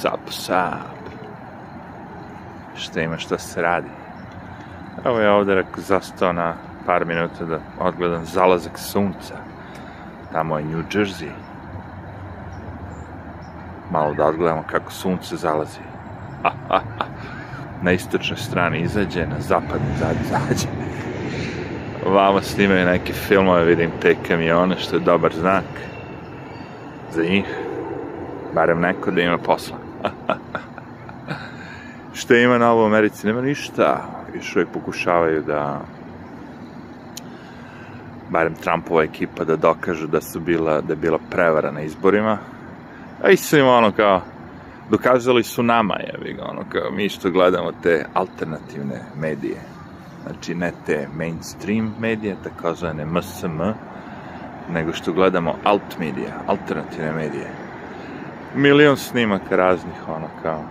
Sap, sap. Šta ima, šta se radi? Evo ja ovde reko zastao na par minuta da odgledam zalazak sunca. Tamo je New Jersey. Malo da odgledamo kako sunce zalazi. Ha, ha, ha. Na istočnoj strani izađe, na zapadnoj zad izađe. Vamo snimaju neke filmove, vidim te kamione, što je dobar znak za njih. Barem neko da ima posla. Šta ima na u Americi? Nema ništa. Još uvijek pokušavaju da barem Trumpova ekipa da dokažu da su bila, da je bila prevara na izborima. A i su im ono kao, dokazali su nama, jevi ga, ono kao, mi što gledamo te alternativne medije. Znači, ne te mainstream medije, takozvane MSM, nego što gledamo alt medije, alternativne medije milion snimaka raznih, ono, kao.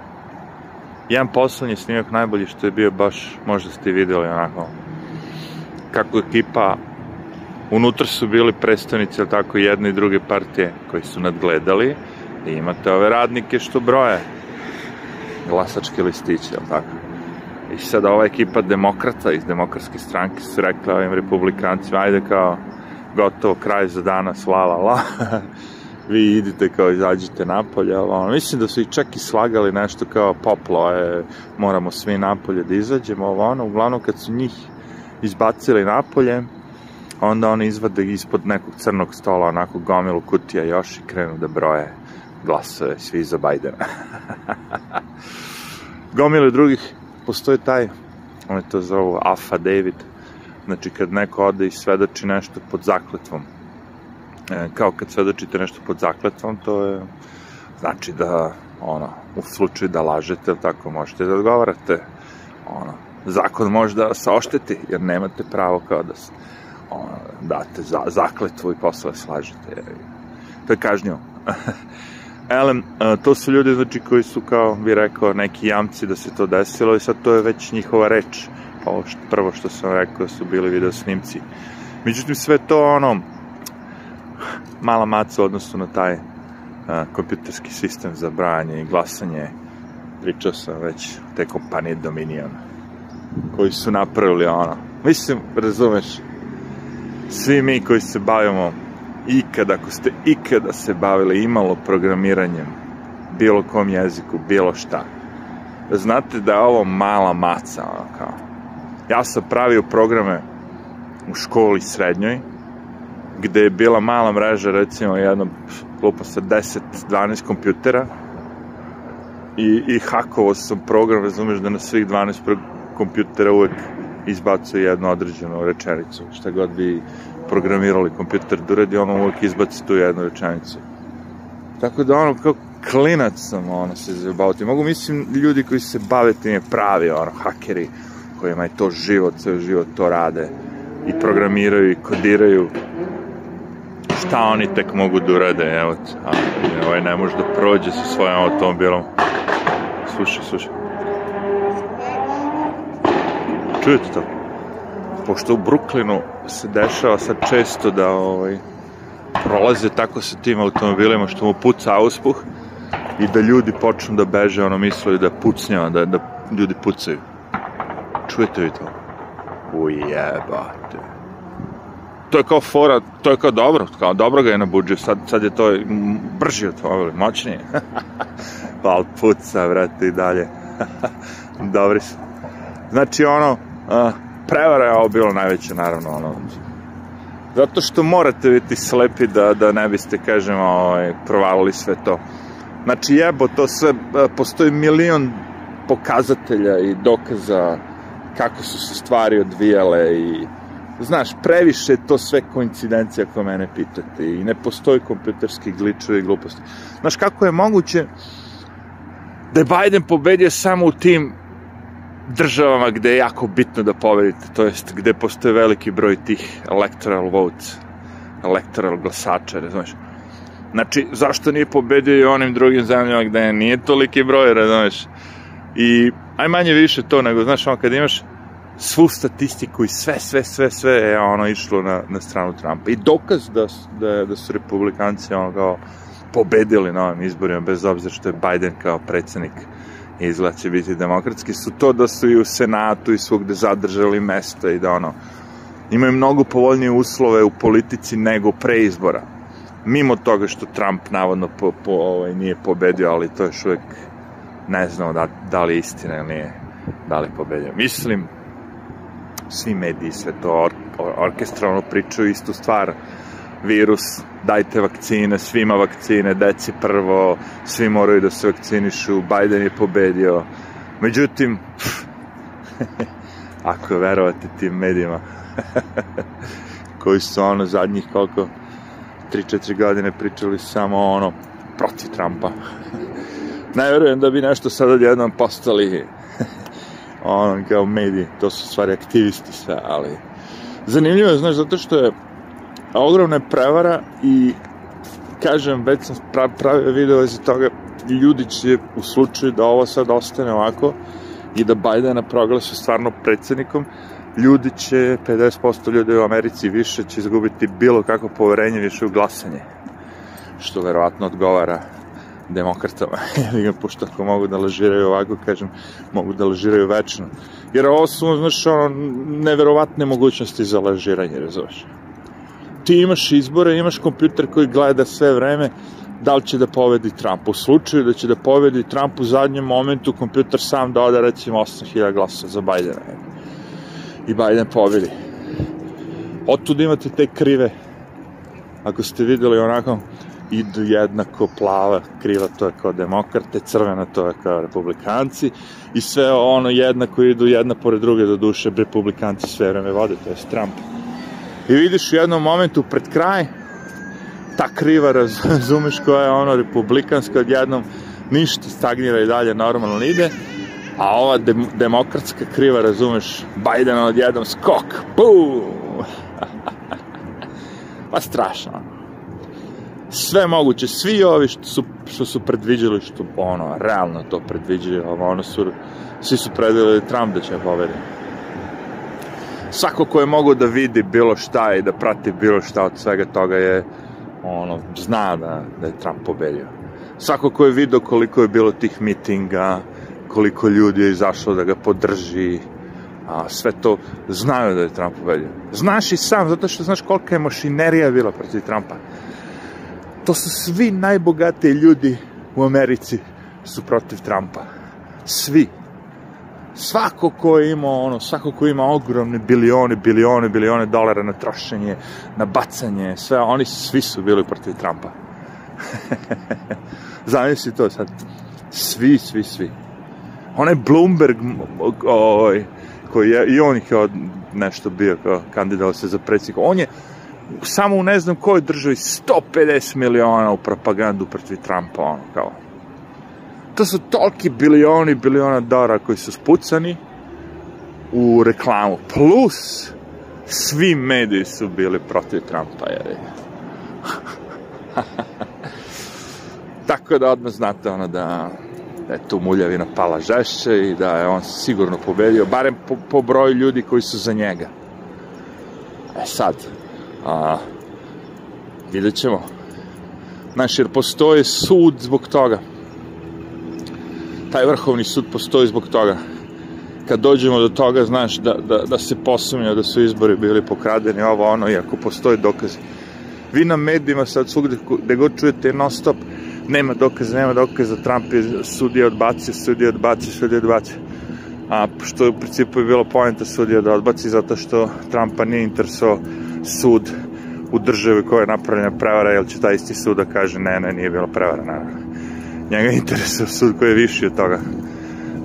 Jedan poslednji snimak najbolji što je bio baš, možda ste videli, onako, kako ekipa, unutra su bili predstavnici, ali tako, jedne i druge partije koji su nadgledali, i imate ove radnike što broje glasačke listiće, ali tako. I sad ova ekipa demokrata iz demokratske stranke su rekla ovim republikancima, ajde kao, gotovo, kraj za danas, la la la. vi idite kao izađite napolje, ono, mislim da su ih čak i slagali nešto kao poplo je, moramo svi napolje da izađemo, ovo ono, uglavnom kad su njih izbacili napolje, onda oni izvade ispod nekog crnog stola onako gomilu kutija još i krenu da broje glasove svi za Bajdena. Gomile drugih, postoji taj, on je to zovu Afa David, znači kad neko ode i svedoči nešto pod zakletvom, E, kao kad svedočite nešto pod zakletvom, to je, znači da, ono, u slučaju da lažete, tako možete da odgovarate, ono, zakon može da se ošteti, jer nemate pravo kao da se, ono, date za, zakletvu i posle slažete. To je kažnjivo. Elem, e, to su ljudi, znači, koji su, kao bi rekao, neki jamci da se to desilo i sad to je već njihova reč. Ovo što, prvo što sam rekao su bili video snimci. Međutim, sve to, ono, mala maca odnosno na taj a, kompjuterski sistem za branje i glasanje. Pričao sam već te kompanije Dominion koji su napravili ono. Mislim, razumeš, svi mi koji se bavimo ikad, ako ste ikada se bavili imalo programiranjem, bilo kom jeziku, bilo šta, znate da je ovo mala maca, ono kao. Ja sam pravio programe u školi srednjoj, gde je bila mala mreža, recimo jedno klupa sa 10-12 kompjutera i, i hakovao sam program, razumeš da na svih 12 kompjutera uvek izbacuje jednu određenu rečenicu, šta god bi programirali kompjuter da uradi, ono uvek izbaci tu jednu rečenicu. Tako da ono, kao klinac sam, ono, se zabavao tim. Mogu mislim, ljudi koji se bave tim je pravi, ono, hakeri, kojima je to život, ceo život to rade i programiraju i kodiraju šta oni tek mogu da urade, evo, a ovaj ne može da prođe sa svojim automobilom. Slušaj, slušaj. Čujete to? Pošto u Brooklynu se dešava sad često da ovaj, prolaze tako sa tim automobilima što mu puca auspuh i da ljudi počnu da beže, ono misle da pucnjava, da, da ljudi pucaju. Čujete vi to? Ujebate to je kao fora, to je kao dobro, kao dobro ga je na nabuđio, sad, sad je to mm, brži automobil, moćnije. pa al puca, vrati, dalje. Dobri su. Znači, ono, prevara je ovo bilo najveće, naravno, ono, zato što morate biti slepi da, da ne biste, kažem, ovaj, provalili sve to. Znači, jebo, to sve, e, postoji milion pokazatelja i dokaza kako su se stvari odvijale i znaš, previše to sve koincidencija ako mene pitate i ne postoji kompjuterski gličevi i gluposti. Znaš, kako je moguće da je Biden pobedio samo u tim državama gde je jako bitno da pobedite, to jest gde postoje veliki broj tih electoral votes, electoral glasača, razumeš? Znači, zašto nije pobedio i onim drugim zemljama gde nije toliki broj, razumeš? I aj manje više to, nego, znaš, on kad imaš svu statistiku i sve, sve, sve, sve je ono išlo na, na stranu Trumpa. I dokaz da, da, da su republikanci ono kao pobedili na ovim izborima, bez obzira što je Biden kao predsednik izgleda će biti demokratski, su to da su i u Senatu i svugde zadržali mesta i da ono, imaju mnogo povoljnije uslove u politici nego pre izbora. Mimo toga što Trump navodno po, po, ovaj, nije pobedio, ali to još uvek ne znamo da, da li je istina ili nije, da li pobedio. Mislim svi mediji sve to or, or, orkestralno pričaju istu stvar, virus, dajte vakcine, svima vakcine, deci prvo, svi moraju da se vakcinišu, Biden je pobedio. Međutim, ako verovate tim medijima, koji su ono zadnjih koliko, 3-4 godine pričali samo ono, protiv Trumpa. ne verujem da bi nešto sad odjednom postali ono, kao mediji, to su stvari aktivisti sve, ali zanimljivo je, znaš, zato što je ogromna prevara i kažem, već sam pra pravio video iz toga, ljudi će u slučaju da ovo sad ostane ovako i da Bajdena proglase stvarno predsednikom, ljudi će, 50% ljudi u Americi više će izgubiti bilo kako poverenje više u glasanje, što verovatno odgovara demokratama. Pošto ako mogu da lažiraju ovako, kažem, mogu da lažiraju večno. Jer ovo su, znaš, ono, neverovatne mogućnosti za lažiranje, razumeš? Ti imaš izbore, imaš kompjuter koji gleda sve vreme da li će da povedi Trump. U slučaju da će da povedi Trump u zadnjem momentu, kompjuter sam doda, da recimo, 8000 glasa za Bajdena. I Bajden pobedi. Otud imate te krive, ako ste videli onako, idu jednako, plava kriva to je kao demokrate, crvena to je kao republikanci i sve ono jednako idu jedna pored druge do duše, republikanci sve vreme vode, to je Trump. I vidiš u jednom momentu pred kraj, ta kriva, razumeš koja je ono republikanska odjednom, ništa stagnira i dalje normalno ide, a ova dem demokratska kriva, razumeš, Biden odjednom skok, bum! pa strašno, sve moguće, svi ovi što su, što su predviđali, što ono, realno to predviđali, ono su, svi su predviđali Trump da će poveri. Svako ko je mogao da vidi bilo šta i da prati bilo šta od svega toga je, ono, zna da, da je Trump pobedio. Svako ko je video koliko je bilo tih mitinga, koliko ljudi je izašlo da ga podrži, a sve to znaju da je Trump pobedio. Znaš i sam, zato što znaš kolika je mašinerija bila protiv Trumpa to su svi najbogatiji ljudi u Americi su protiv Trumpa. Svi. Svako ko je imao ono, svako ko ima ogromne bilione, bilione, bilione dolara na trošenje, na bacanje, sve, oni svi su bili protiv Trumpa. Zamisli to sad. Svi, svi, svi. Onaj Bloomberg, oj, ovaj, koji je, i on je kao nešto bio kao kandidao se za predsjednika. On je, samo u ne znam kojoj državi 150 miliona u propagandu protiv Trumpa, ono kao. To su toliki bilioni, biliona dolara koji su spucani u reklamu. Plus, svi mediji su bili protiv Trumpa, jer je. Tako da odmah znate ono da, da je tu muljavina pala žešće i da je on sigurno pobedio, barem po, po broju ljudi koji su za njega. E sad, A, vidjet ćemo. Znaš, jer postoje sud zbog toga. Taj vrhovni sud postoji zbog toga. Kad dođemo do toga, znaš, da, da, da se posumnja da su izbori bili pokradeni, ovo, ono, iako postoje dokazi. Vi na medijima sad svugde gde god čujete non stop, nema dokaza, nema dokaza, Trump je sudija odbacio, sudija odbacio, sudija odbacio. A što je u principu je bilo poenta sudija da odbaci zato što Trumpa nije interesovao sud u državi koja je napravljena prevara, jer će taj isti sud da kaže ne, ne, nije bilo prevara, naravno. Njega interesuje sud koji je viši od toga.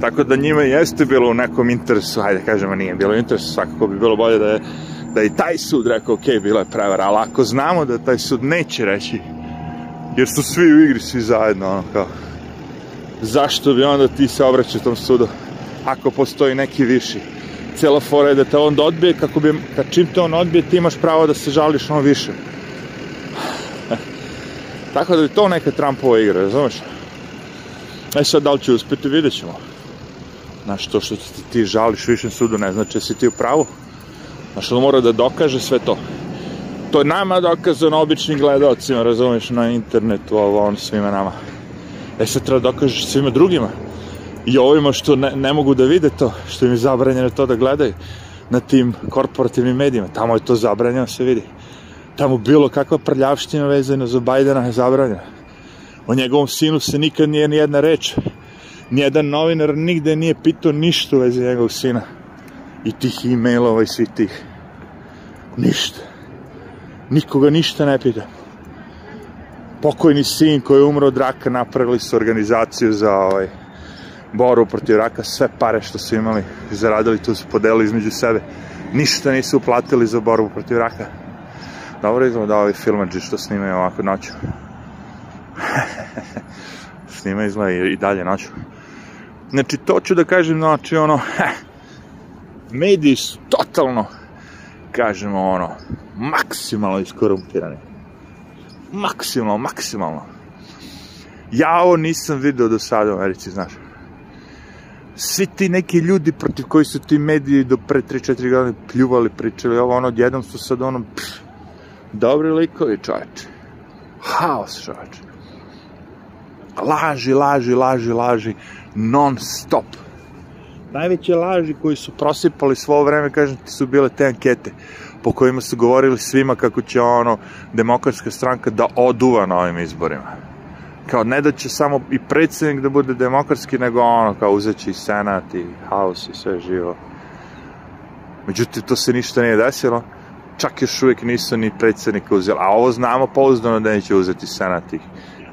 Tako da njima jeste bilo u nekom interesu, hajde da kažemo nije bilo interesu, svakako bi bilo bolje da je da i taj sud rekao, ok, bila je prevara, ali ako znamo da taj sud neće reći, jer su svi u igri, svi zajedno, ono kao, zašto bi onda ti se obraćao tom sudu, ako postoji neki viši? cela fora je da te on odbije, kako bi, kad čim te on odbije, ti imaš pravo da se žališ ono više. Tako da je to neka Trumpova igra, razumeš? E sad, da li će uspjeti, vidjet ćemo. Znaš, to što ti, ti žališ višem sudu ne znači da si ti u pravu. Znaš, on mora da dokaže sve to. To je nama dokazano običnim gledalcima, razumeš, na internetu, ovo, on svima nama. E sad treba da dokažeš svima drugima i ovima što ne, ne mogu da vide to, što im je zabranjeno to da gledaju na tim korporativnim medijima. Tamo je to zabranjeno, se vidi. Tamo bilo kakva prljavština vezana za Bajdena je zabranjena. O njegovom sinu se nikad nije ni jedna reč. Nijedan novinar nigde nije pitao ništa u vezi njegovog sina. I tih e-mailova i svih tih. Ništa. Nikoga ništa ne pita. Pokojni sin koji je umro od raka napravili su organizaciju za ovaj, boru protiv raka, sve pare što su imali zaradili, tu su podelili između sebe. Ništa nisu uplatili za borbu protiv raka. Dobro izgleda ovi filmađi što snimaju ovako noću. Snima izgleda i dalje noću. Znači, to ću da kažem, znači, ono, mediji su totalno, kažemo, ono, maksimalno iskorumpirani. Maksimalno, maksimalno. Ja ovo nisam video do sada u Americi, znaš svi ti neki ljudi protiv koji su ti mediji do pre 3-4 godine pljuvali, pričali, ovo ono, jednom su sad ono, pš, dobri likovi čoveče. Haos čoveče. Laži, laži, laži, laži, non stop. Najveće laži koji su prosipali svo vreme, kažem ti, su bile te ankete po kojima su govorili svima kako će ono demokratska stranka da oduva na ovim izborima kao ne da će samo i predsednik da bude demokratski, nego ono, kao uzeći i senat i haos i sve živo. Međutim, to se ništa nije desilo. Čak još uvijek nisu ni predsednika uzeli. A ovo znamo pouzdano da neće uzeti senat ih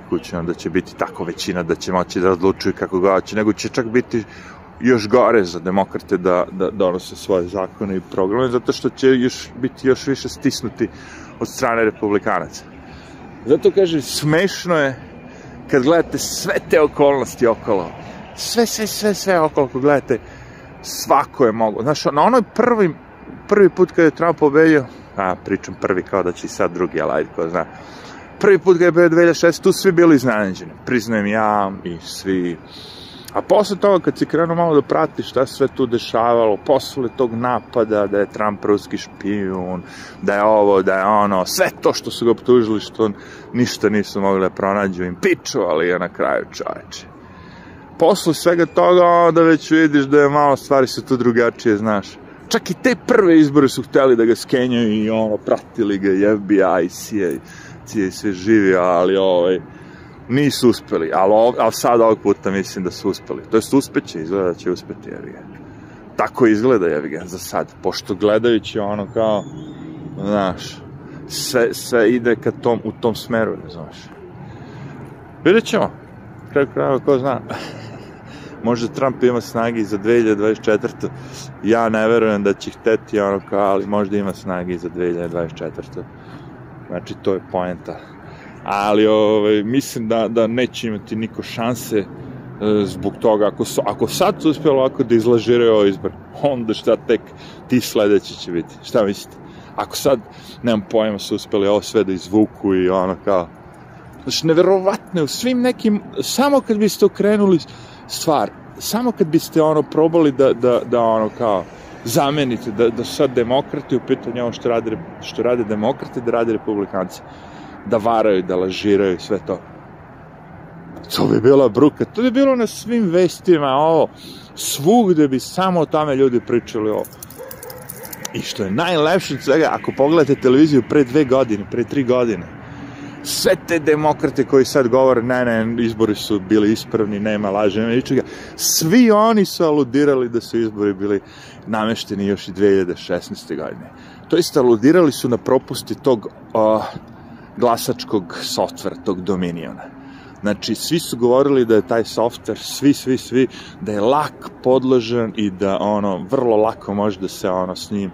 kućama, da će biti tako većina, da će moći da odlučuju kako ga hoće, nego će čak biti još gore za demokrate da, da donose svoje zakone i programe, zato što će još biti još više stisnuti od strane republikanaca. Zato kaže, smešno je kad gledate sve te okolnosti okolo, sve, sve, sve, sve okolo, kad gledate, svako je mogo. Znaš, na onoj prvi, prvi put kada je Trump pobedio, a pričam prvi kao da će i sad drugi, ali ajde ko zna, prvi put kada je bio 2006, tu svi bili iznenađeni, priznajem ja i svi A posle toga, kad si krenuo malo da pratiš šta sve tu dešavalo, posle tog napada da je Trump ruski špijun, da je ovo, da je ono, sve to što su ga optužili, što ništa nisu mogli da pronađu, im ali je na kraju čoveče. Posle svega toga, onda već vidiš da je malo stvari su tu drugačije, znaš. Čak i te prve izbore su hteli da ga skenjaju i ono, pratili ga i FBI, CIA, CIA sve živi, ali ovaj, nisu uspeli, ali, ov, ali sad ovog puta mislim da su uspeli. To jest uspeće, izgleda da će uspeti, jevi ga. Tako izgleda, jevi ga, za sad. Pošto gledajući ono kao, znaš, sve, sve ide ka tom, u tom smeru, ne znaš. Vidjet ćemo. Kraj krajeva, ko zna. Možda Trump ima snagi za 2024. Ja ne verujem da će hteti ono kao, ali možda ima snagi za 2024. Znači, to je poenta ali ovaj, mislim da, da neće imati niko šanse e, zbog toga, ako, su, ako sad su uspjeli ovako da izlažiraju ovaj izbor, onda šta tek ti sledeći će biti, šta mislite? Ako sad, nemam pojma, su uspjeli ovo sve da izvuku i ono kao, znači neverovatno u svim nekim, samo kad biste okrenuli stvar, samo kad biste ono probali da, da, da ono kao, zamenite, da, da sad demokrati u pitanju ovo što rade, što rade demokrate, da rade republikanci da varaju, da lažiraju, sve to. To bi bila bruka, to bi bilo na svim vestima, ovo, svugde bi samo o tome ljudi pričali ovo. I što je najlepše od svega, ako pogledate televiziju pre dve godine, pre tri godine, sve te demokrate koji sad govore, ne, ne, izbori su bili ispravni, nema laže, nema ničega, svi oni su aludirali da su izbori bili namešteni još i 2016. godine. To jest aludirali su na propusti tog uh, glasačkog softvera, tog Dominiona. Znači, svi su govorili da je taj softver, svi, svi, svi, da je lak podložen i da ono, vrlo lako može da se ono s njim e,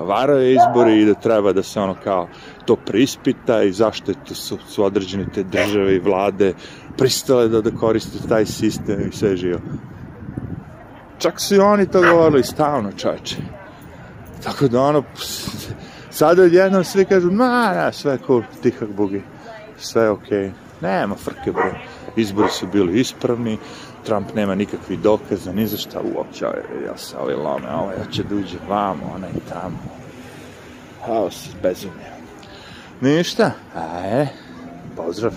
varaju izbori i da treba da se ono kao to prispita i zašto je to, su, su određene te države i vlade pristale da, da koriste taj sistem i sve živo. Čak su i oni to govorili stavno, čače. Tako da ono, pst, Sada odjednom svi kažu, ma, na, da, sve cool, tihak bugi, sve okej. Okay. Nema frke, bre. Izbori su bili ispravni, Trump nema nikakvi dokaza, ni za šta uopće, ja se ovaj lome, ovaj, ja će da vamo, ona i tamo. Haos, bezumlje. Ništa, a e, pozdrav.